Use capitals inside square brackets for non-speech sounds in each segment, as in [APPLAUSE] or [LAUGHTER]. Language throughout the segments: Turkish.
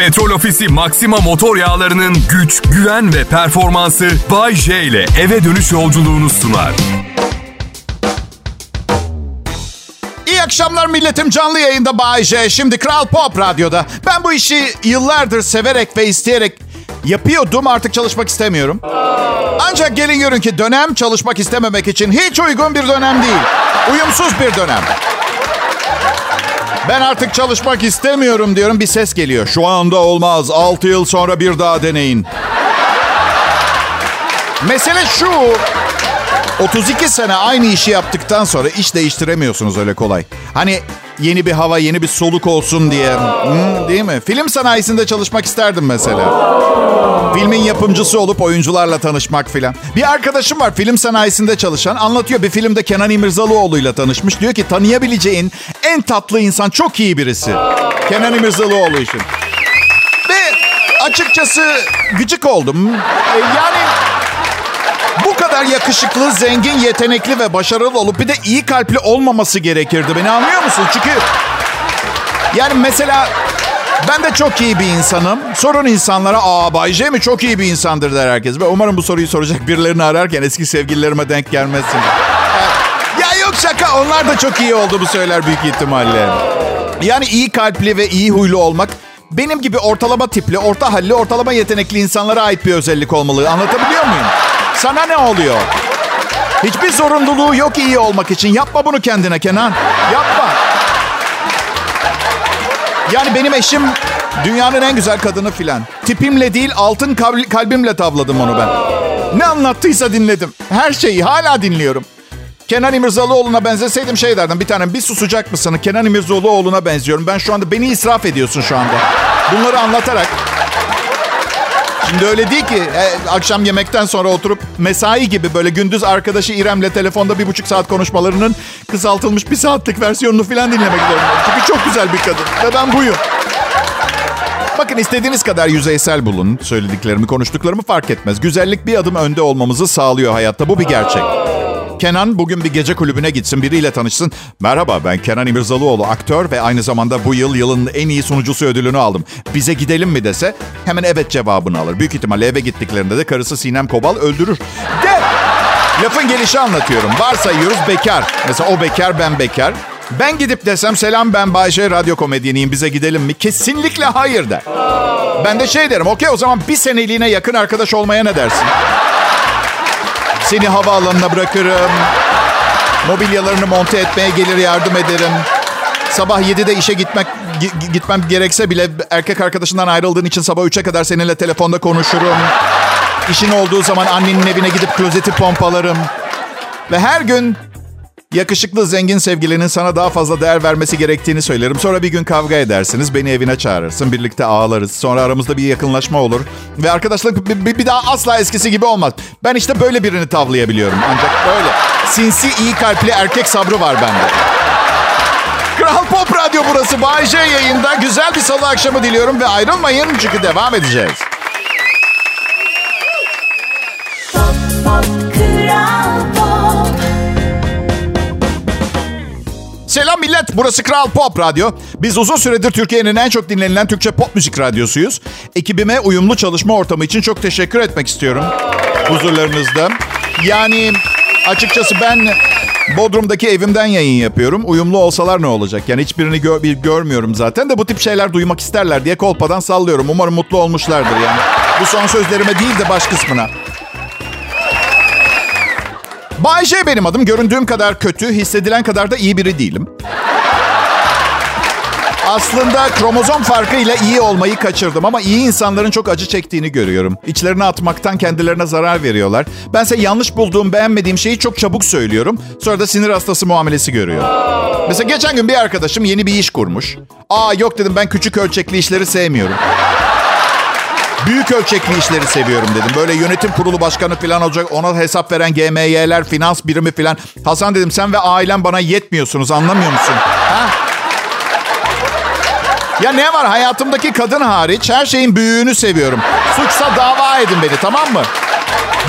Petrol Ofisi Maxima motor yağlarının güç, güven ve performansı Bay J ile eve dönüş yolculuğunu sunar. İyi akşamlar milletim canlı yayında Bay J. Şimdi Kral Pop Radyo'da. Ben bu işi yıllardır severek ve isteyerek yapıyordum artık çalışmak istemiyorum. Ancak gelin görün ki dönem çalışmak istememek için hiç uygun bir dönem değil. Uyumsuz bir dönem. Ben artık çalışmak istemiyorum diyorum bir ses geliyor. Şu anda olmaz. 6 yıl sonra bir daha deneyin. Mesele şu. 32 sene aynı işi yaptıktan sonra iş değiştiremiyorsunuz öyle kolay. Hani yeni bir hava, yeni bir soluk olsun diye. Hı, değil mi? Film sanayisinde çalışmak isterdim mesela. Filmin yapımcısı olup oyuncularla tanışmak filan. Bir arkadaşım var film sanayisinde çalışan. Anlatıyor bir filmde Kenan İmirzalıoğlu'yla tanışmış. Diyor ki tanıyabileceğin en tatlı insan çok iyi birisi. Kenan İmirzalıoğlu için. Ve açıkçası gıcık oldum. E, Yani bu kadar yakışıklı, zengin, yetenekli ve başarılı olup bir de iyi kalpli olmaması gerekirdi. Beni anlıyor musun? Çünkü yani mesela ben de çok iyi bir insanım. Sorun insanlara aa Bay J mi çok iyi bir insandır der herkes. Ve umarım bu soruyu soracak birilerini ararken eski sevgililerime denk gelmezsin. ya yok şaka onlar da çok iyi olduğumu söyler büyük ihtimalle. Yani iyi kalpli ve iyi huylu olmak benim gibi ortalama tipli, orta halli, ortalama yetenekli insanlara ait bir özellik olmalı. Anlatabiliyor muyum? Sana ne oluyor? Hiçbir zorunluluğu yok iyi olmak için. Yapma bunu kendine Kenan. Yapma. Yani benim eşim dünyanın en güzel kadını filan. Tipimle değil altın kal- kalbimle tavladım onu ben. Ne anlattıysa dinledim. Her şeyi hala dinliyorum. Kenan İmirzalıoğlu'na benzeseydim şey derdim. Bir tanem bir susacak mısın? Kenan İmirzalıoğlu'na benziyorum. Ben şu anda beni israf ediyorsun şu anda. Bunları anlatarak. Şimdi öyle değil ki e, akşam yemekten sonra oturup mesai gibi böyle gündüz arkadaşı İrem'le telefonda bir buçuk saat konuşmalarının kısaltılmış bir saatlik versiyonunu falan dinlemek zorundayım. Çünkü çok güzel bir kadın ve ben buyum. Bakın istediğiniz kadar yüzeysel bulun. Söylediklerimi, konuştuklarımı fark etmez. Güzellik bir adım önde olmamızı sağlıyor hayatta. Bu bir gerçek. Kenan bugün bir gece kulübüne gitsin, biriyle tanışsın. Merhaba ben Kenan İmirzalıoğlu, aktör ve aynı zamanda bu yıl yılın en iyi sunucusu ödülünü aldım. Bize gidelim mi dese hemen evet cevabını alır. Büyük ihtimalle eve gittiklerinde de karısı Sinem Kobal öldürür. De! Lafın gelişi anlatıyorum. Varsayıyoruz bekar. Mesela o bekar, ben bekar. Ben gidip desem selam ben Bayşe radyo komedyeniyim bize gidelim mi? Kesinlikle hayır der. Ben de şey derim okey o zaman bir seneliğine yakın arkadaş olmaya ne dersin? Seni havaalanına bırakırım. Mobilyalarını monte etmeye gelir yardım ederim. Sabah 7'de işe gitmek gi- gitmem gerekse bile erkek arkadaşından ayrıldığın için sabah 3'e kadar seninle telefonda konuşurum. İşin olduğu zaman annenin evine gidip klozeti pompalarım. Ve her gün yakışıklı zengin sevgilinin sana daha fazla değer vermesi gerektiğini söylerim. Sonra bir gün kavga edersiniz. Beni evine çağırırsın. Birlikte ağlarız. Sonra aramızda bir yakınlaşma olur. Ve arkadaşlık bir, bir- bir daha asla eskisi gibi olmaz. Ben işte böyle birini tavlayabiliyorum. Ancak böyle. Sinsi iyi kalpli erkek sabrı var bende. Kral Pop Radyo burası. Bay J yayında. Güzel bir salı akşamı diliyorum ve ayrılmayın çünkü devam edeceğiz. Kral Pop Selam millet, burası Kral Pop Radyo. Biz uzun süredir Türkiye'nin en çok dinlenilen Türkçe pop müzik radyosuyuz. Ekibime uyumlu çalışma ortamı için çok teşekkür etmek istiyorum huzurlarınızda. Yani açıkçası ben Bodrum'daki evimden yayın yapıyorum. Uyumlu olsalar ne olacak? Yani hiçbirini gö- bir görmüyorum zaten de bu tip şeyler duymak isterler diye kolpadan sallıyorum. Umarım mutlu olmuşlardır yani. Bu son sözlerime değil de baş kısmına. Bay J benim adım. Göründüğüm kadar kötü, hissedilen kadar da iyi biri değilim. Aslında kromozom farkıyla iyi olmayı kaçırdım ama iyi insanların çok acı çektiğini görüyorum. İçlerine atmaktan kendilerine zarar veriyorlar. Bense yanlış bulduğum, beğenmediğim şeyi çok çabuk söylüyorum. Sonra da sinir hastası muamelesi görüyor. Mesela geçen gün bir arkadaşım yeni bir iş kurmuş. Aa yok dedim ben küçük ölçekli işleri sevmiyorum. Büyük ölçekli işleri seviyorum dedim. Böyle yönetim kurulu başkanı falan olacak. Ona hesap veren GMY'ler, finans birimi falan. Hasan dedim sen ve ailen bana yetmiyorsunuz anlamıyor musun? Ha? Ya ne var hayatımdaki kadın hariç her şeyin büyüğünü seviyorum. Suçsa dava edin beni tamam mı?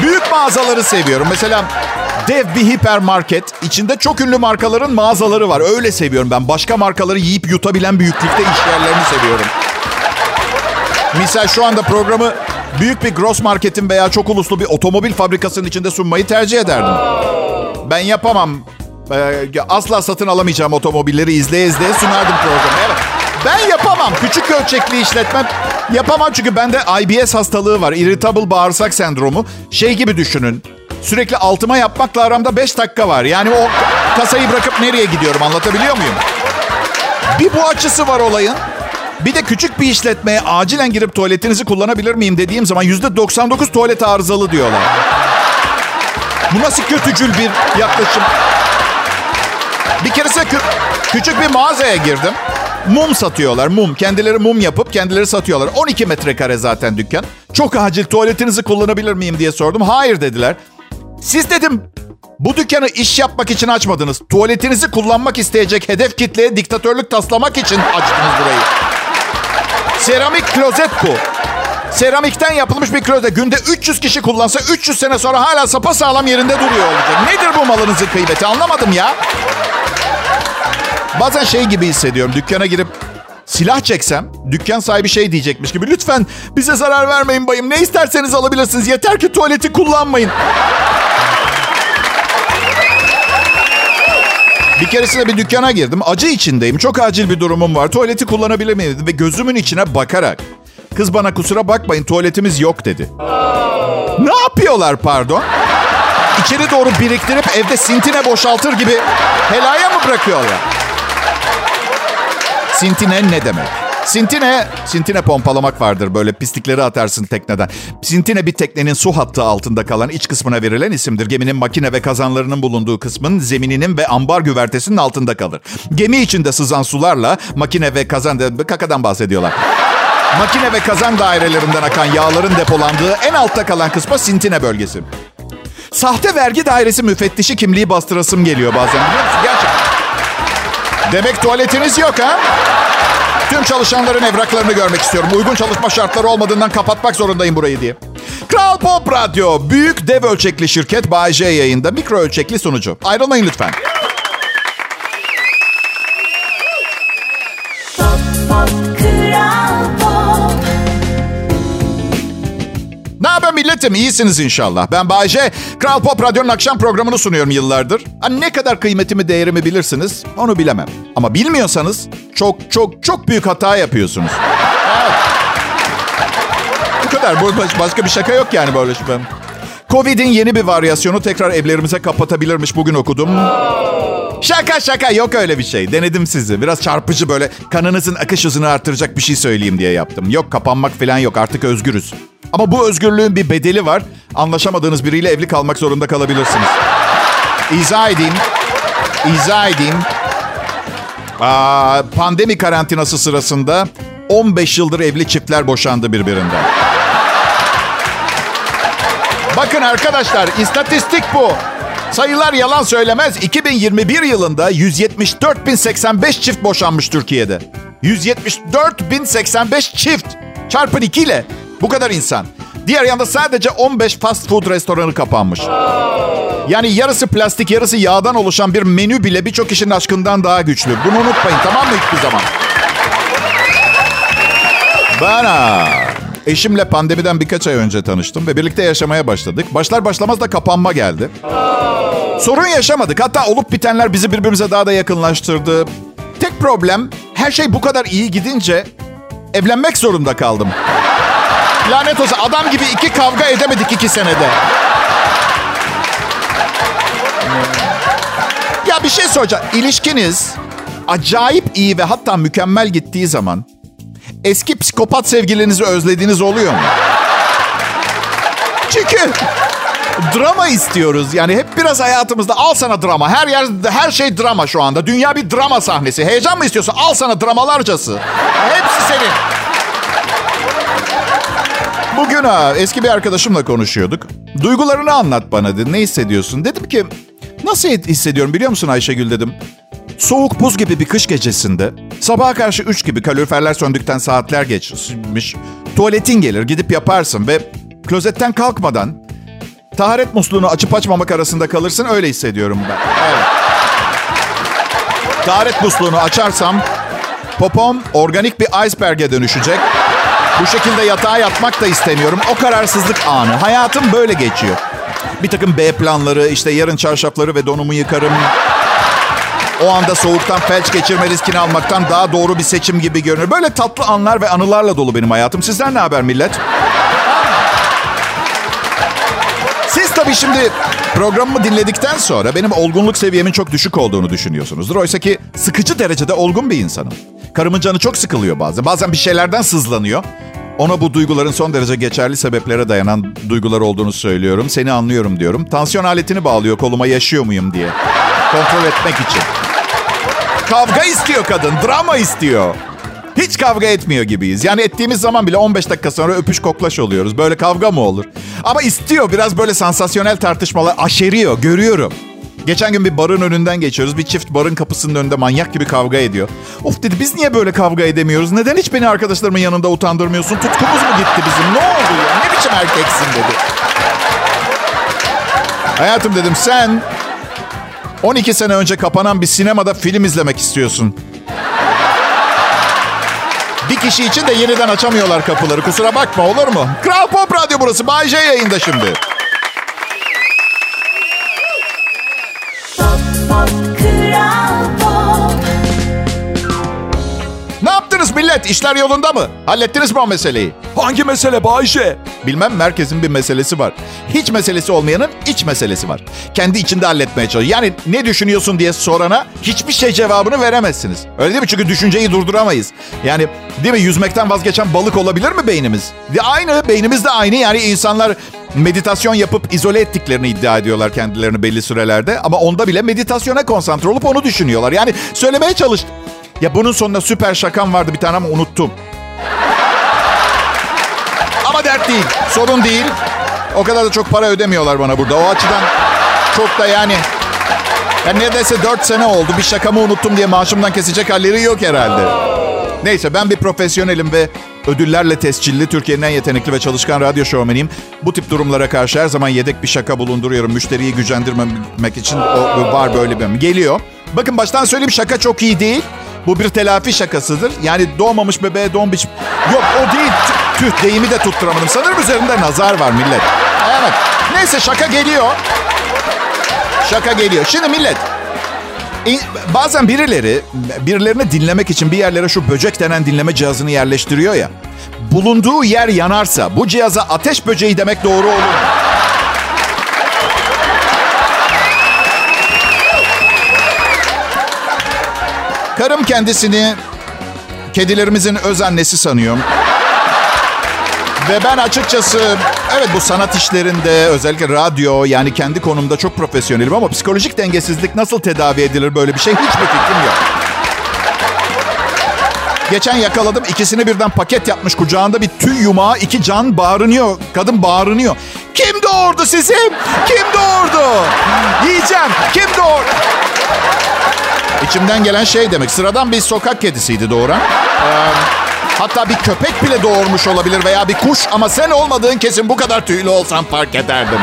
Büyük mağazaları seviyorum. Mesela dev bir hipermarket. içinde çok ünlü markaların mağazaları var. Öyle seviyorum ben. Başka markaları yiyip yutabilen büyüklükte iş yerlerini seviyorum. Misal şu anda programı büyük bir gross marketin veya çok uluslu bir otomobil fabrikasının içinde sunmayı tercih ederdim. Ben yapamam. Ee, asla satın alamayacağım otomobilleri izleye izleye sunardım programı. Evet. Ben yapamam. Küçük ölçekli işletmem yapamam çünkü bende IBS hastalığı var. Irritable bağırsak sendromu. Şey gibi düşünün. Sürekli altıma yapmakla aramda 5 dakika var. Yani o kasayı bırakıp nereye gidiyorum anlatabiliyor muyum? Bir bu açısı var olayın. Bir de küçük bir işletmeye acilen girip tuvaletinizi kullanabilir miyim dediğim zaman %99 tuvalet arızalı diyorlar. Bu nasıl kötücül bir yaklaşım? Bir keresinde kü- küçük bir mağazaya girdim. Mum satıyorlar, mum. Kendileri mum yapıp kendileri satıyorlar. 12 metrekare zaten dükkan. Çok acil tuvaletinizi kullanabilir miyim diye sordum. Hayır dediler. Siz dedim bu dükkanı iş yapmak için açmadınız. Tuvaletinizi kullanmak isteyecek hedef kitleye diktatörlük taslamak için açtınız burayı. Seramik klozet bu. Seramikten yapılmış bir klozet. Günde 300 kişi kullansa 300 sene sonra hala sapa sağlam yerinde duruyor olacak. Nedir bu malınızın kıymeti anlamadım ya. Bazen şey gibi hissediyorum. Dükkana girip silah çeksem dükkan sahibi şey diyecekmiş gibi. Lütfen bize zarar vermeyin bayım. Ne isterseniz alabilirsiniz. Yeter ki tuvaleti kullanmayın. Bir keresinde bir dükkana girdim. Acı içindeyim. Çok acil bir durumum var. Tuvaleti kullanabilir miyim. Ve gözümün içine bakarak. Kız bana kusura bakmayın tuvaletimiz yok dedi. Ne yapıyorlar pardon? İçeri doğru biriktirip evde sintine boşaltır gibi helaya mı bırakıyorlar? Sintine ne demek? Sintine, sintine pompalamak vardır böyle pislikleri atarsın tekneden. Sintine bir teknenin su hattı altında kalan iç kısmına verilen isimdir. Geminin makine ve kazanlarının bulunduğu kısmın zemininin ve ambar güvertesinin altında kalır. Gemi içinde sızan sularla makine ve kazan, kakadan bahsediyorlar. Makine ve kazan dairelerinden akan yağların depolandığı en altta kalan kısma Sintine bölgesi. Sahte vergi dairesi müfettişi kimliği bastırasım geliyor bazen? Gerçekten. Demek tuvaletiniz yok ha? Tüm çalışanların evraklarını görmek istiyorum. Uygun çalışma şartları olmadığından kapatmak zorundayım burayı diye. Kral Pop Radyo, büyük dev ölçekli şirket Bay J yayında mikro ölçekli sunucu. Ayrılmayın lütfen. Haber milletim? İyisiniz inşallah. Ben Bayece. Kral Pop Radyo'nun akşam programını sunuyorum yıllardır. Hani ne kadar kıymetimi, değerimi bilirsiniz onu bilemem. Ama bilmiyorsanız çok çok çok büyük hata yapıyorsunuz. Evet. Bu kadar. Başka bir şaka yok yani böyle şey. Covid'in yeni bir varyasyonu tekrar evlerimize kapatabilirmiş bugün okudum. Şaka şaka yok öyle bir şey. Denedim sizi. Biraz çarpıcı böyle kanınızın akış hızını artıracak bir şey söyleyeyim diye yaptım. Yok kapanmak falan yok artık özgürüz. Ama bu özgürlüğün bir bedeli var. Anlaşamadığınız biriyle evli kalmak zorunda kalabilirsiniz. İzah edeyim. İzah edeyim. Aa, pandemi karantinası sırasında 15 yıldır evli çiftler boşandı birbirinden. Bakın arkadaşlar istatistik bu. Sayılar yalan söylemez. 2021 yılında 174.085 çift boşanmış Türkiye'de. 174.085 çift. Çarpın 2 ile. Bu kadar insan. Diğer yanda sadece 15 fast food restoranı kapanmış. Yani yarısı plastik, yarısı yağdan oluşan bir menü bile birçok kişinin aşkından daha güçlü. Bunu unutmayın tamam mı hiçbir zaman? Ben ha, eşimle pandemiden birkaç ay önce tanıştım ve birlikte yaşamaya başladık. Başlar başlamaz da kapanma geldi. Sorun yaşamadık. Hatta olup bitenler bizi birbirimize daha da yakınlaştırdı. Tek problem her şey bu kadar iyi gidince evlenmek zorunda kaldım. Lanet olsun adam gibi iki kavga edemedik iki senede. Ya bir şey soracağım. İlişkiniz acayip iyi ve hatta mükemmel gittiği zaman eski psikopat sevgilinizi özlediğiniz oluyor mu? Çünkü drama istiyoruz. Yani hep biraz hayatımızda al sana drama. Her yer her şey drama şu anda. Dünya bir drama sahnesi. Heyecan mı istiyorsun? Al sana dramalarcası. Hepsi senin. Bugün ha, eski bir arkadaşımla konuşuyorduk. Duygularını anlat bana dedi. Ne hissediyorsun? Dedim ki nasıl hissediyorum biliyor musun Ayşegül dedim. Soğuk buz gibi bir kış gecesinde sabaha karşı 3 gibi kaloriferler söndükten saatler geçmiş. Tuvaletin gelir gidip yaparsın ve klozetten kalkmadan taharet musluğunu açıp açmamak arasında kalırsın öyle hissediyorum ben. Evet. Taharet musluğunu açarsam popom organik bir iceberg'e dönüşecek. Bu şekilde yatağa yatmak da istemiyorum. O kararsızlık anı. Hayatım böyle geçiyor. Bir takım B planları, işte yarın çarşafları ve donumu yıkarım. O anda soğuktan felç geçirme riskini almaktan daha doğru bir seçim gibi görünür. Böyle tatlı anlar ve anılarla dolu benim hayatım. Sizler ne haber millet? Siz tabii şimdi programımı dinledikten sonra benim olgunluk seviyemin çok düşük olduğunu düşünüyorsunuzdur. Oysa ki sıkıcı derecede olgun bir insanım. Karımın canı çok sıkılıyor bazen. Bazen bir şeylerden sızlanıyor. Ona bu duyguların son derece geçerli sebeplere dayanan duygular olduğunu söylüyorum. Seni anlıyorum diyorum. Tansiyon aletini bağlıyor koluma yaşıyor muyum diye. Kontrol etmek için. Kavga istiyor kadın, drama istiyor. Hiç kavga etmiyor gibiyiz. Yani ettiğimiz zaman bile 15 dakika sonra öpüş koklaş oluyoruz. Böyle kavga mı olur? Ama istiyor biraz böyle sansasyonel tartışmalar. Aşeriyor, görüyorum. Geçen gün bir barın önünden geçiyoruz. Bir çift barın kapısının önünde manyak gibi kavga ediyor. Of dedi biz niye böyle kavga edemiyoruz? Neden hiç beni arkadaşlarımın yanında utandırmıyorsun? Tutkumuz mu gitti bizim? Ne oldu ya? Ne biçim erkeksin dedi. Hayatım dedim sen 12 sene önce kapanan bir sinemada film izlemek istiyorsun. Bir kişi için de yeniden açamıyorlar kapıları. Kusura bakma olur mu? Kral Pop Radyo burası. Bay J yayında şimdi. Millet? İşler yolunda mı? Hallettiniz mi o meseleyi? Hangi mesele Bayşe? Bilmem merkezin bir meselesi var. Hiç meselesi olmayanın iç meselesi var. Kendi içinde halletmeye çalışıyor. Yani ne düşünüyorsun diye sorana hiçbir şey cevabını veremezsiniz. Öyle değil mi? Çünkü düşünceyi durduramayız. Yani değil mi yüzmekten vazgeçen balık olabilir mi beynimiz? De aynı beynimiz de aynı. Yani insanlar meditasyon yapıp izole ettiklerini iddia ediyorlar kendilerini belli sürelerde. Ama onda bile meditasyona konsantre olup onu düşünüyorlar. Yani söylemeye çalış. Ya bunun sonunda süper şakam vardı bir tane ama unuttum. Ama dert değil. Sorun değil. O kadar da çok para ödemiyorlar bana burada. O açıdan çok da yani... Yani neredeyse 4 sene oldu. Bir şakamı unuttum diye maaşımdan kesecek halleri yok herhalde. Neyse ben bir profesyonelim ve ödüllerle tescilli Türkiye'nin en yetenekli ve çalışkan radyo şovmeniyim. Bu tip durumlara karşı her zaman yedek bir şaka bulunduruyorum. Müşteriyi gücendirmemek için o var böyle bir geliyor. Bakın baştan söyleyeyim şaka çok iyi değil. Bu bir telafi şakasıdır. Yani doğmamış bebeğe doğum biçim... Yok o değil. Tüh, deyimi de tutturamadım. Sanırım üzerinde nazar var millet. Evet. Neyse şaka geliyor. Şaka geliyor. Şimdi millet. Bazen birileri birilerini dinlemek için bir yerlere şu böcek denen dinleme cihazını yerleştiriyor ya. Bulunduğu yer yanarsa bu cihaza ateş böceği demek doğru olur. Karım kendisini kedilerimizin öz annesi sanıyor. Ve ben açıkçası evet bu sanat işlerinde özellikle radyo yani kendi konumda çok profesyonelim ama psikolojik dengesizlik nasıl tedavi edilir böyle bir şey hiçbir fikrim yok. Geçen yakaladım ikisini birden paket yapmış kucağında bir tüy yumağı iki can bağırınıyor. Kadın bağırınıyor. Kim doğurdu sizi? Kim doğurdu? Yiyeceğim. Kim doğurdu? İçimden gelen şey demek. Sıradan bir sokak kedisiydi doğuran. Ee, hatta bir köpek bile doğurmuş olabilir veya bir kuş. Ama sen olmadığın kesin bu kadar tüylü olsan fark ederdim.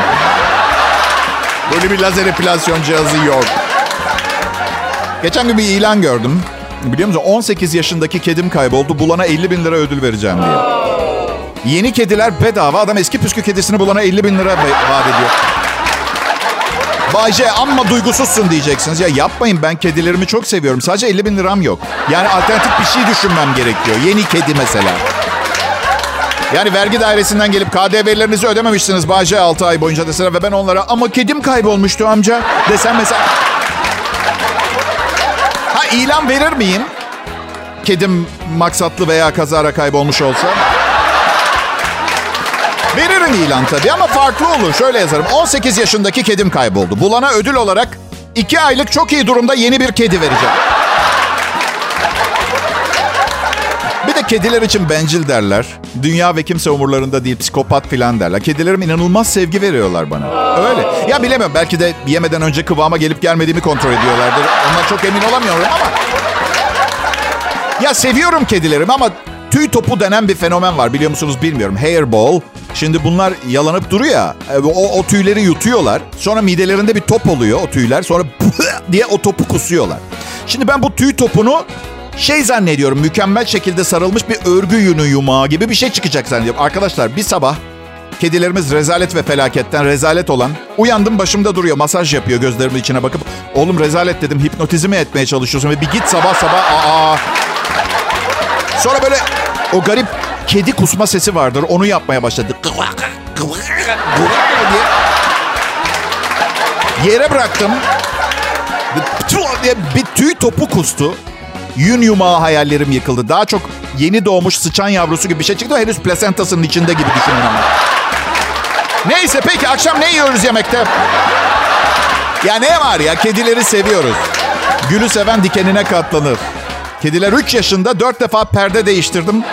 Böyle bir lazer epilasyon cihazı yok. Geçen gün bir ilan gördüm. Biliyor musun 18 yaşındaki kedim kayboldu. Bulana 50 bin lira ödül vereceğim diye. Yeni kediler bedava. Adam eski püskü kedisini bulana 50 bin lira vaat ediyor. Bayce amma duygusuzsun diyeceksiniz. Ya yapmayın ben kedilerimi çok seviyorum. Sadece 50 bin liram yok. Yani alternatif bir şey düşünmem gerekiyor. Yeni kedi mesela. Yani vergi dairesinden gelip KDV'lerinizi ödememişsiniz Bayce 6 ay boyunca deseler ve ben onlara ama kedim kaybolmuştu amca desem mesela. Ha ilan verir miyim? Kedim maksatlı veya kazara kaybolmuş olsa. Veririm ilan tabii ama farklı olur. Şöyle yazarım. 18 yaşındaki kedim kayboldu. Bulana ödül olarak 2 aylık çok iyi durumda yeni bir kedi vereceğim. Bir de kediler için bencil derler. Dünya ve kimse umurlarında değil, psikopat filan derler. Kedilerim inanılmaz sevgi veriyorlar bana. Öyle. Ya bilemiyorum belki de yemeden önce kıvama gelip gelmediğimi kontrol ediyorlardır. Ondan çok emin olamıyorum ama... Ya seviyorum kedilerimi ama tüy topu denen bir fenomen var biliyor musunuz bilmiyorum. Hairball. Şimdi bunlar yalanıp duruyor ya. e, O, o tüyleri yutuyorlar. Sonra midelerinde bir top oluyor o tüyler. Sonra [LAUGHS] diye o topu kusuyorlar. Şimdi ben bu tüy topunu Şey zannediyorum mükemmel şekilde sarılmış bir örgü yünü yumağı gibi bir şey çıkacak zannediyorum. Arkadaşlar bir sabah kedilerimiz rezalet ve felaketten rezalet olan uyandım başımda duruyor masaj yapıyor gözlerimin içine bakıp oğlum rezalet dedim hipnotizmi etmeye çalışıyorsun ve bir git sabah sabah aa. Sonra böyle o garip kedi kusma sesi vardır onu yapmaya başladı. diye. Yere bıraktım. bir tüy topu kustu. Yün yumağı hayallerim yıkıldı. Daha çok yeni doğmuş sıçan yavrusu gibi bir şey çıktı. Henüz plasentasının içinde gibi düşünün ama. Neyse peki akşam ne yiyoruz yemekte? Ya ne var ya kedileri seviyoruz. Gülü seven dikenine katlanır. Kediler 3 yaşında 4 defa perde değiştirdim.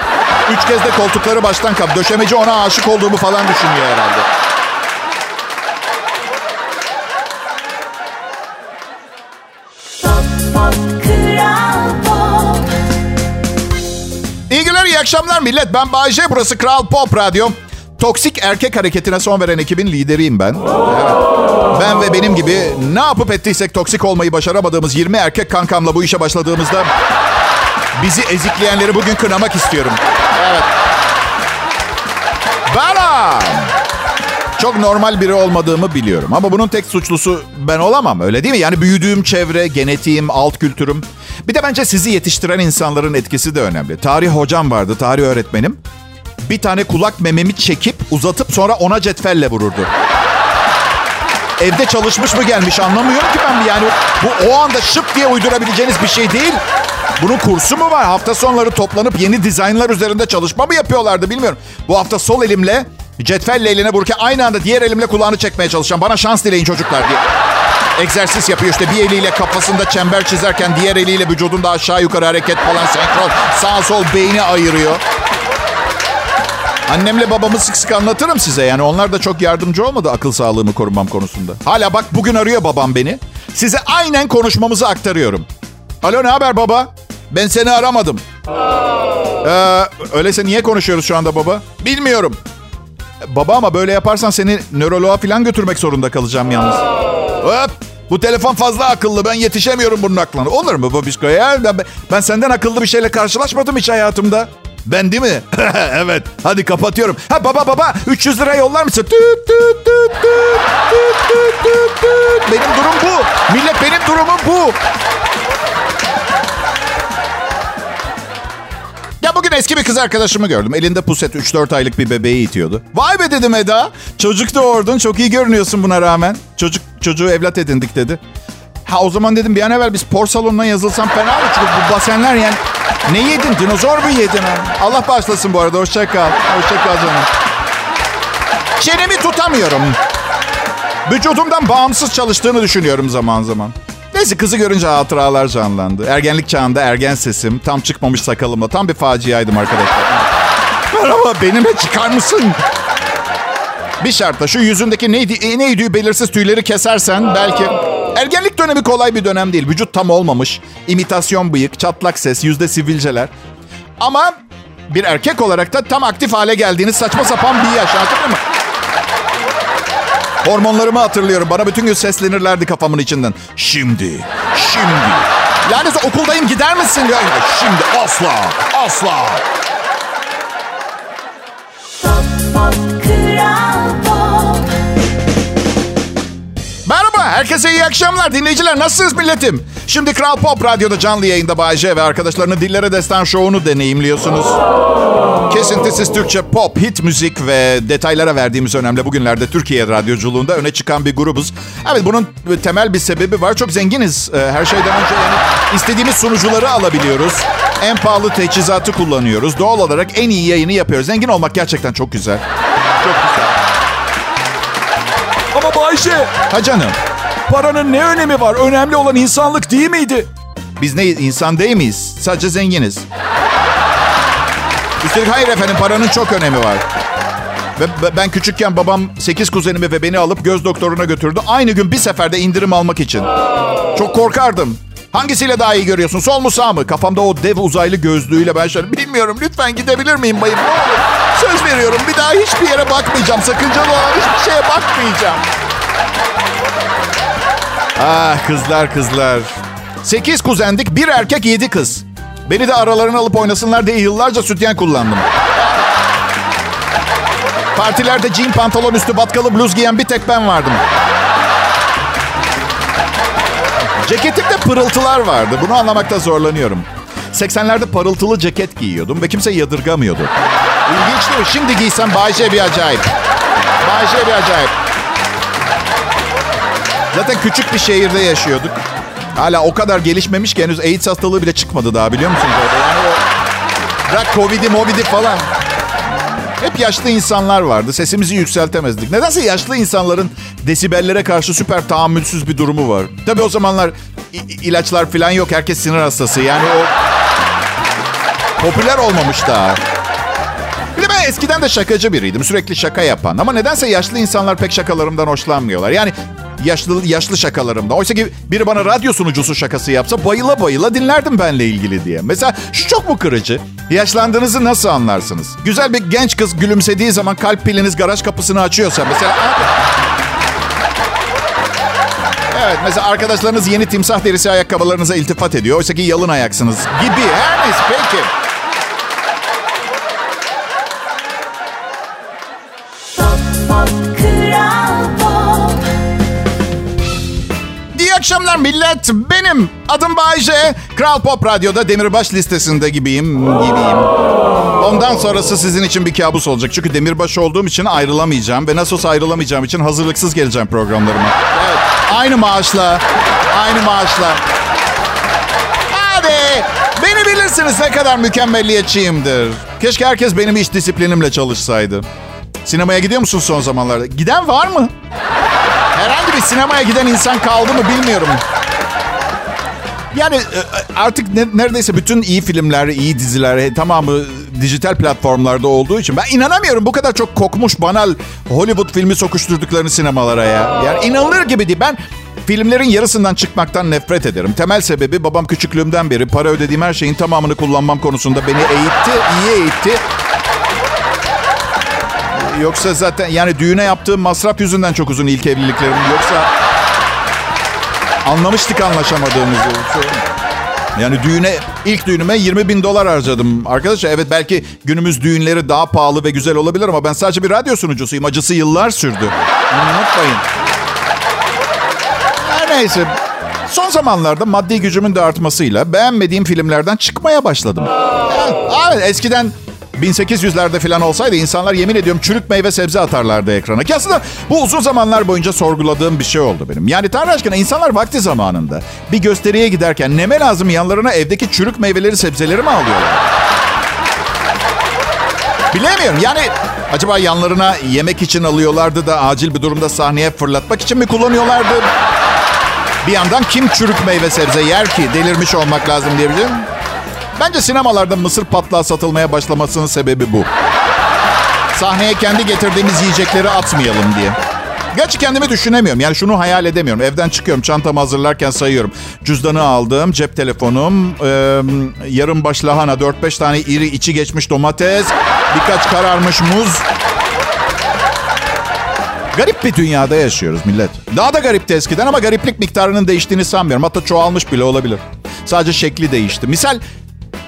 3 kez de koltukları baştan kap. Döşemeci ona aşık olduğumu falan düşünüyor herhalde. Pop. İyi iyi akşamlar millet. Ben Bayece, burası Kral Pop Radyo. Toksik erkek hareketine son veren ekibin lideriyim ben. Evet. Ben ve benim gibi ne yapıp ettiysek toksik olmayı başaramadığımız 20 erkek kankamla bu işe başladığımızda... ...bizi ezikleyenleri bugün kınamak istiyorum. Evet. Bana! Çok normal biri olmadığımı biliyorum. Ama bunun tek suçlusu ben olamam öyle değil mi? Yani büyüdüğüm çevre, genetiğim, alt kültürüm. Bir de bence sizi yetiştiren insanların etkisi de önemli. Tarih hocam vardı, tarih öğretmenim. Bir tane kulak mememi çekip uzatıp sonra ona cetvelle vururdu. Evde çalışmış mı gelmiş anlamıyorum ki ben yani. Bu o anda şıp diye uydurabileceğiniz bir şey değil. Bunun kursu mu var? Hafta sonları toplanıp yeni dizaynlar üzerinde çalışma mı yapıyorlardı bilmiyorum. Bu hafta sol elimle cetvelle eline vururken aynı anda diğer elimle kulağını çekmeye çalışacağım. Bana şans dileyin çocuklar diye. Egzersiz yapıyor işte bir eliyle kafasında çember çizerken diğer eliyle vücudunda aşağı yukarı hareket falan senkron. Sağ sol beyni ayırıyor. Annemle babamı sık sık anlatırım size. Yani onlar da çok yardımcı olmadı akıl sağlığımı korumam konusunda. Hala bak bugün arıyor babam beni. Size aynen konuşmamızı aktarıyorum. Alo ne haber baba? Ben seni aramadım. Ee, öyleyse niye konuşuyoruz şu anda baba? Bilmiyorum. Baba ama böyle yaparsan seni nöroloğa falan götürmek zorunda kalacağım yalnız. Hop! Bu telefon fazla akıllı. Ben yetişemiyorum bunun aklına. Olur mu babişko ya? Ben, ben senden akıllı bir şeyle karşılaşmadım hiç hayatımda. Ben değil mi? [LAUGHS] evet. Hadi kapatıyorum. Ha baba baba 300 lira yollar mısın? Tüt, tüt, tüt, tüt, tüt, tüt, tüt. Benim durum bu. Millet benim durumum bu. Eski bir kız arkadaşımı gördüm. Elinde puset 3-4 aylık bir bebeği itiyordu. Vay be dedim Eda. Çocuk doğurdun. Çok iyi görünüyorsun buna rağmen. Çocuk çocuğu evlat edindik dedi. Ha o zaman dedim bir an evvel bir spor salonuna yazılsam fena olur. Çünkü bu basenler yani ne yedin? Dinozor mu yedin? Allah bağışlasın bu arada. Hoşça kal. Hoşça kal canım. Çenemi tutamıyorum. Vücudumdan bağımsız çalıştığını düşünüyorum zaman zaman. Neyse kızı görünce hatıralar canlandı. Ergenlik çağında ergen sesim, tam çıkmamış sakalımla. Tam bir faciaydım arkadaşlar. Merhaba benimle çıkar mısın? Bir şartla şu yüzündeki neydi, neydi belirsiz tüyleri kesersen belki... Ergenlik dönemi kolay bir dönem değil. Vücut tam olmamış. İmitasyon bıyık, çatlak ses, yüzde sivilceler. Ama bir erkek olarak da tam aktif hale geldiğiniz saçma sapan bir yaş. Anladın mı? Hormonlarımı hatırlıyorum. Bana bütün gün seslenirlerdi kafamın içinden. Şimdi, şimdi. Lanet okuldayım gider misin? Şimdi asla, asla. Pop pop kral pop. Merhaba, herkese iyi akşamlar. Dinleyiciler nasılsınız milletim? Şimdi Kral Pop Radyo'da canlı yayında Bay J ve arkadaşlarının Dillere Destan Show'unu deneyimliyorsunuz. Kesintisiz Türkçe pop, hit müzik ve detaylara verdiğimiz önemli bugünlerde Türkiye radyoculuğunda öne çıkan bir grubuz. Evet bunun temel bir sebebi var. Çok zenginiz. Ee, Her şeyden önce yani istediğimiz sunucuları alabiliyoruz. En pahalı teçhizatı kullanıyoruz. Doğal olarak en iyi yayını yapıyoruz. Zengin olmak gerçekten çok güzel. Çok güzel. Ama Bayşe, Ha canım. paranın ne önemi var? Önemli olan insanlık değil miydi? Biz ne insan değil miyiz? Sadece zenginiz. Üstelik hayır efendim paranın çok önemi var. Ve ben küçükken babam 8 kuzenimi ve beni alıp göz doktoruna götürdü. Aynı gün bir seferde indirim almak için. Çok korkardım. Hangisiyle daha iyi görüyorsun? Sol mu sağ mı? Kafamda o dev uzaylı gözlüğüyle ben şöyle bilmiyorum. Lütfen gidebilir miyim bayım? Ne olur. Söz veriyorum bir daha hiçbir yere bakmayacağım. Sakıncalı olan hiçbir şeye bakmayacağım. Ah kızlar kızlar. Sekiz kuzendik, bir erkek, yedi kız. Beni de aralarına alıp oynasınlar diye yıllarca sütyen kullandım. Partilerde jean pantolon üstü batkalı bluz giyen bir tek ben vardım. Ceketimde pırıltılar vardı. Bunu anlamakta zorlanıyorum. 80'lerde parıltılı ceket giyiyordum ve kimse yadırgamıyordu. İlginç değil mi? Şimdi giysem Bayce bir acayip. Bayce bir acayip. Zaten küçük bir şehirde yaşıyorduk. Hala o kadar gelişmemiş ki henüz AIDS hastalığı bile çıkmadı daha biliyor musunuz? Yani o bırak Covid'i, Movid'i falan. Hep yaşlı insanlar vardı. Sesimizi yükseltemezdik. Nedense yaşlı insanların desibellere karşı süper tahammülsüz bir durumu var. Tabii o zamanlar ilaçlar falan yok. Herkes sinir hastası. Yani o popüler olmamış daha. Bir de ben eskiden de şakacı biriydim. Sürekli şaka yapan. Ama nedense yaşlı insanlar pek şakalarımdan hoşlanmıyorlar. Yani yaşlı yaşlı şakalarımda. Oysa ki biri bana radyo sunucusu şakası yapsa bayıla bayıla dinlerdim benle ilgili diye. Mesela şu çok mu kırıcı? Yaşlandığınızı nasıl anlarsınız? Güzel bir genç kız gülümsediği zaman kalp piliniz garaj kapısını açıyorsa mesela... Evet mesela arkadaşlarınız yeni timsah derisi ayakkabılarınıza iltifat ediyor. Oysa ki yalın ayaksınız gibi. Her neyse peki. Akşamlar millet. Benim adım Bayce. Kral Pop Radyo'da Demirbaş listesinde gibiyim. Gibiyim. Ondan sonrası sizin için bir kabus olacak. Çünkü Demirbaş olduğum için ayrılamayacağım. Ve nasıl olsa ayrılamayacağım için hazırlıksız geleceğim programlarıma. Evet. Aynı maaşla. Aynı maaşla. Hadi. Beni bilirsiniz ne kadar mükemmelliyetçiyimdir. Keşke herkes benim iş disiplinimle çalışsaydı. Sinemaya gidiyor musun son zamanlarda? Giden var mı? Herhangi bir sinemaya giden insan kaldı mı bilmiyorum. Yani e, artık ne- neredeyse bütün iyi filmler, iyi diziler e, tamamı dijital platformlarda olduğu için ben inanamıyorum bu kadar çok kokmuş banal Hollywood filmi sokuşturduklarını sinemalara ya. Yani inanılır gibi değil. Ben filmlerin yarısından çıkmaktan nefret ederim. Temel sebebi babam küçüklüğümden beri para ödediğim her şeyin tamamını kullanmam konusunda beni eğitti, iyi eğitti. Yoksa zaten yani düğüne yaptığım masraf yüzünden çok uzun ilk evliliklerim. Yoksa anlamıştık anlaşamadığımızı. Yani düğüne, ilk düğünüme 20 bin dolar harcadım. Arkadaşlar evet belki günümüz düğünleri daha pahalı ve güzel olabilir ama ben sadece bir radyo sunucusuyum. Acısı yıllar sürdü. Unutmayın. Her neyse. Son zamanlarda maddi gücümün de artmasıyla beğenmediğim filmlerden çıkmaya başladım. Evet, eskiden 1800'lerde falan olsaydı insanlar yemin ediyorum çürük meyve sebze atarlardı ekrana. Ki aslında bu uzun zamanlar boyunca sorguladığım bir şey oldu benim. Yani Tanrı aşkına insanlar vakti zamanında bir gösteriye giderken neme lazım yanlarına evdeki çürük meyveleri sebzeleri mi alıyorlar? Bilemiyorum yani acaba yanlarına yemek için alıyorlardı da acil bir durumda sahneye fırlatmak için mi kullanıyorlardı? Bir yandan kim çürük meyve sebze yer ki delirmiş olmak lazım diyebilirim. Bence sinemalarda mısır patlağı satılmaya başlamasının sebebi bu. Sahneye kendi getirdiğimiz yiyecekleri atmayalım diye. Gerçi kendimi düşünemiyorum. Yani şunu hayal edemiyorum. Evden çıkıyorum. Çantamı hazırlarken sayıyorum. Cüzdanı aldım. Cep telefonum. E, yarım baş lahana. 4-5 tane iri içi geçmiş domates. Birkaç kararmış muz. Garip bir dünyada yaşıyoruz millet. Daha da garipti eskiden ama gariplik miktarının değiştiğini sanmıyorum. Hatta çoğalmış bile olabilir. Sadece şekli değişti. Misal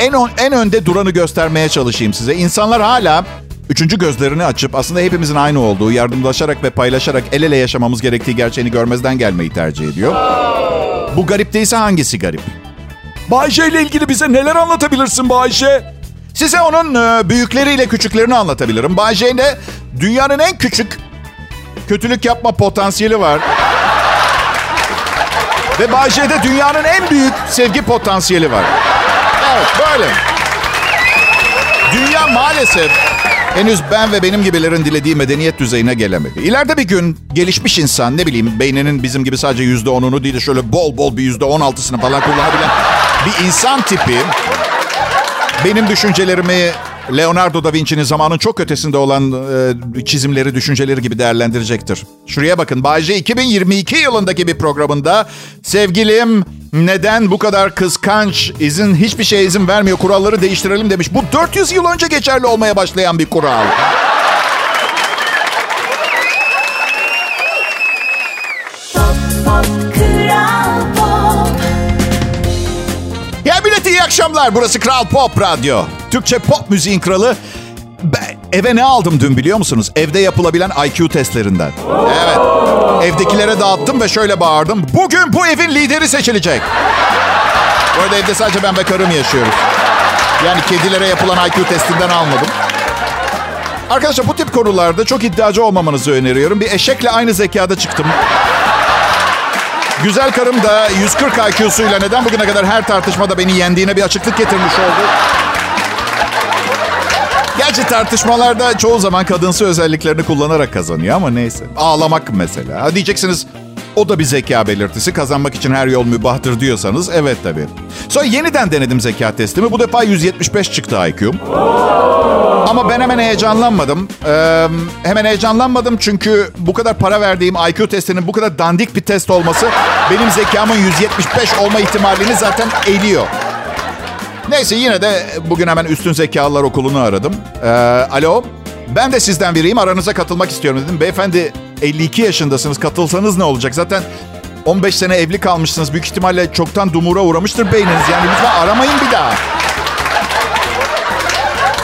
en, on- en önde duranı göstermeye çalışayım size. İnsanlar hala üçüncü gözlerini açıp aslında hepimizin aynı olduğu, yardımlaşarak ve paylaşarak el ele yaşamamız gerektiği gerçeğini görmezden gelmeyi tercih ediyor. Bu garip değilse hangisi garip? Bayşe ile ilgili bize neler anlatabilirsin Bayşe? Size onun e, büyükleriyle küçüklerini anlatabilirim. Bay J'de dünyanın en küçük kötülük yapma potansiyeli var. Ve Bay J'de dünyanın en büyük sevgi potansiyeli var. Böyle. Dünya maalesef henüz ben ve benim gibilerin dilediği medeniyet düzeyine gelemedi. İleride bir gün gelişmiş insan ne bileyim beyninin bizim gibi sadece yüzde onunu değil de şöyle bol bol bir yüzde on altısını falan kullanabilen bir insan tipi benim düşüncelerimi Leonardo da Vinci'nin zamanın çok ötesinde olan e, çizimleri, düşünceleri gibi değerlendirecektir. Şuraya bakın. Bayce 2022 yılındaki bir programında sevgilim neden bu kadar kıskanç, izin hiçbir şeye izin vermiyor, kuralları değiştirelim demiş. Bu 400 yıl önce geçerli olmaya başlayan bir kural. Ya millet iyi akşamlar. Burası Kral Pop Radyo. Türkçe pop müziğin kralı. Ben eve ne aldım dün biliyor musunuz? Evde yapılabilen IQ testlerinden. Evet. Evdekilere dağıttım ve şöyle bağırdım. Bugün bu evin lideri seçilecek. Bu arada evde sadece ben ve karım yaşıyoruz. Yani kedilere yapılan IQ testinden almadım. Arkadaşlar bu tip konularda çok iddiacı olmamanızı öneriyorum. Bir eşekle aynı zekada çıktım. Güzel karım da 140 IQ'suyla neden bugüne kadar her tartışmada beni yendiğine bir açıklık getirmiş oldu. Gerçi tartışmalarda çoğu zaman kadınsı özelliklerini kullanarak kazanıyor ama neyse. Ağlamak mesela. Ha diyeceksiniz o da bir zeka belirtisi. Kazanmak için her yol mübahtır diyorsanız evet tabii. Sonra yeniden denedim zeka testimi. Bu defa 175 çıktı IQ'm. Ama ben hemen heyecanlanmadım. Ee, hemen heyecanlanmadım çünkü bu kadar para verdiğim IQ testinin bu kadar dandik bir test olması benim zekamın 175 olma ihtimalini zaten eliyor. Neyse yine de bugün hemen Üstün Zekalılar Okulu'nu aradım. Ee, alo, ben de sizden biriyim. Aranıza katılmak istiyorum dedim. Beyefendi 52 yaşındasınız. Katılsanız ne olacak? Zaten 15 sene evli kalmışsınız. Büyük ihtimalle çoktan dumura uğramıştır beyniniz. Yani lütfen aramayın bir daha.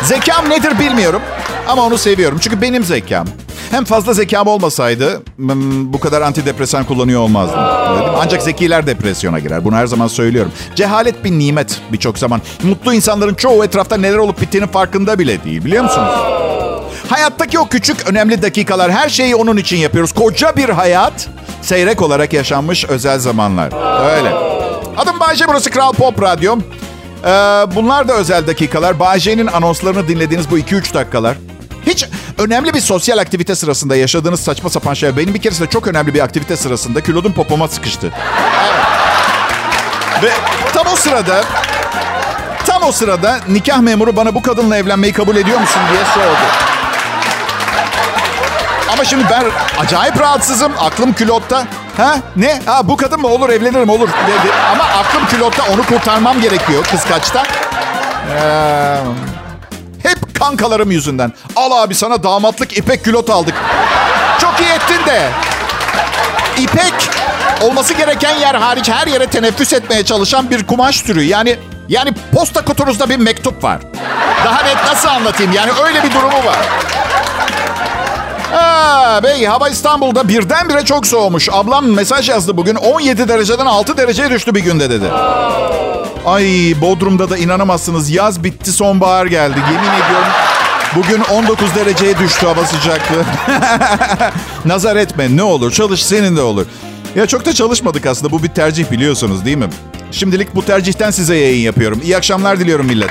Zekam nedir bilmiyorum. Ama onu seviyorum. Çünkü benim zekam. Hem fazla zekam olmasaydı bu kadar antidepresan kullanıyor olmazdım. Ancak zekiler depresyona girer. Bunu her zaman söylüyorum. Cehalet bir nimet birçok zaman. Mutlu insanların çoğu etrafta neler olup bittiğinin farkında bile değil biliyor musunuz? Hayattaki o küçük önemli dakikalar her şeyi onun için yapıyoruz. Koca bir hayat seyrek olarak yaşanmış özel zamanlar. Öyle. Adım Bayce burası Kral Pop Radyo. Ee, bunlar da özel dakikalar. Bayce'nin anonslarını dinlediğiniz bu 2-3 dakikalar. Hiç önemli bir sosyal aktivite sırasında yaşadığınız saçma sapan şey. Benim bir keresinde çok önemli bir aktivite sırasında külodum popoma sıkıştı. Ve tam o sırada tam o sırada nikah memuru bana bu kadınla evlenmeyi kabul ediyor musun diye sordu. Ama şimdi ben acayip rahatsızım. Aklım külotta. Ha ne? Ha bu kadın mı? Olur evlenirim olur dedi. Ama aklım külotta onu kurtarmam gerekiyor kıskaçta. Ee, kankalarım yüzünden. Al abi sana damatlık ipek külot aldık. Çok iyi ettin de. İpek olması gereken yer hariç her yere teneffüs etmeye çalışan bir kumaş türü. Yani yani posta kutunuzda bir mektup var. Daha net nasıl anlatayım? Yani öyle bir durumu var. Ha, bey hava İstanbul'da birdenbire çok soğumuş. Ablam mesaj yazdı bugün 17 dereceden 6 dereceye düştü bir günde dedi. Ay Bodrum'da da inanamazsınız yaz bitti sonbahar geldi. Yemin ediyorum bugün 19 dereceye düştü hava sıcaklığı. [LAUGHS] Nazar etme ne olur çalış senin de olur. Ya çok da çalışmadık aslında bu bir tercih biliyorsunuz değil mi? Şimdilik bu tercihten size yayın yapıyorum. İyi akşamlar diliyorum millet.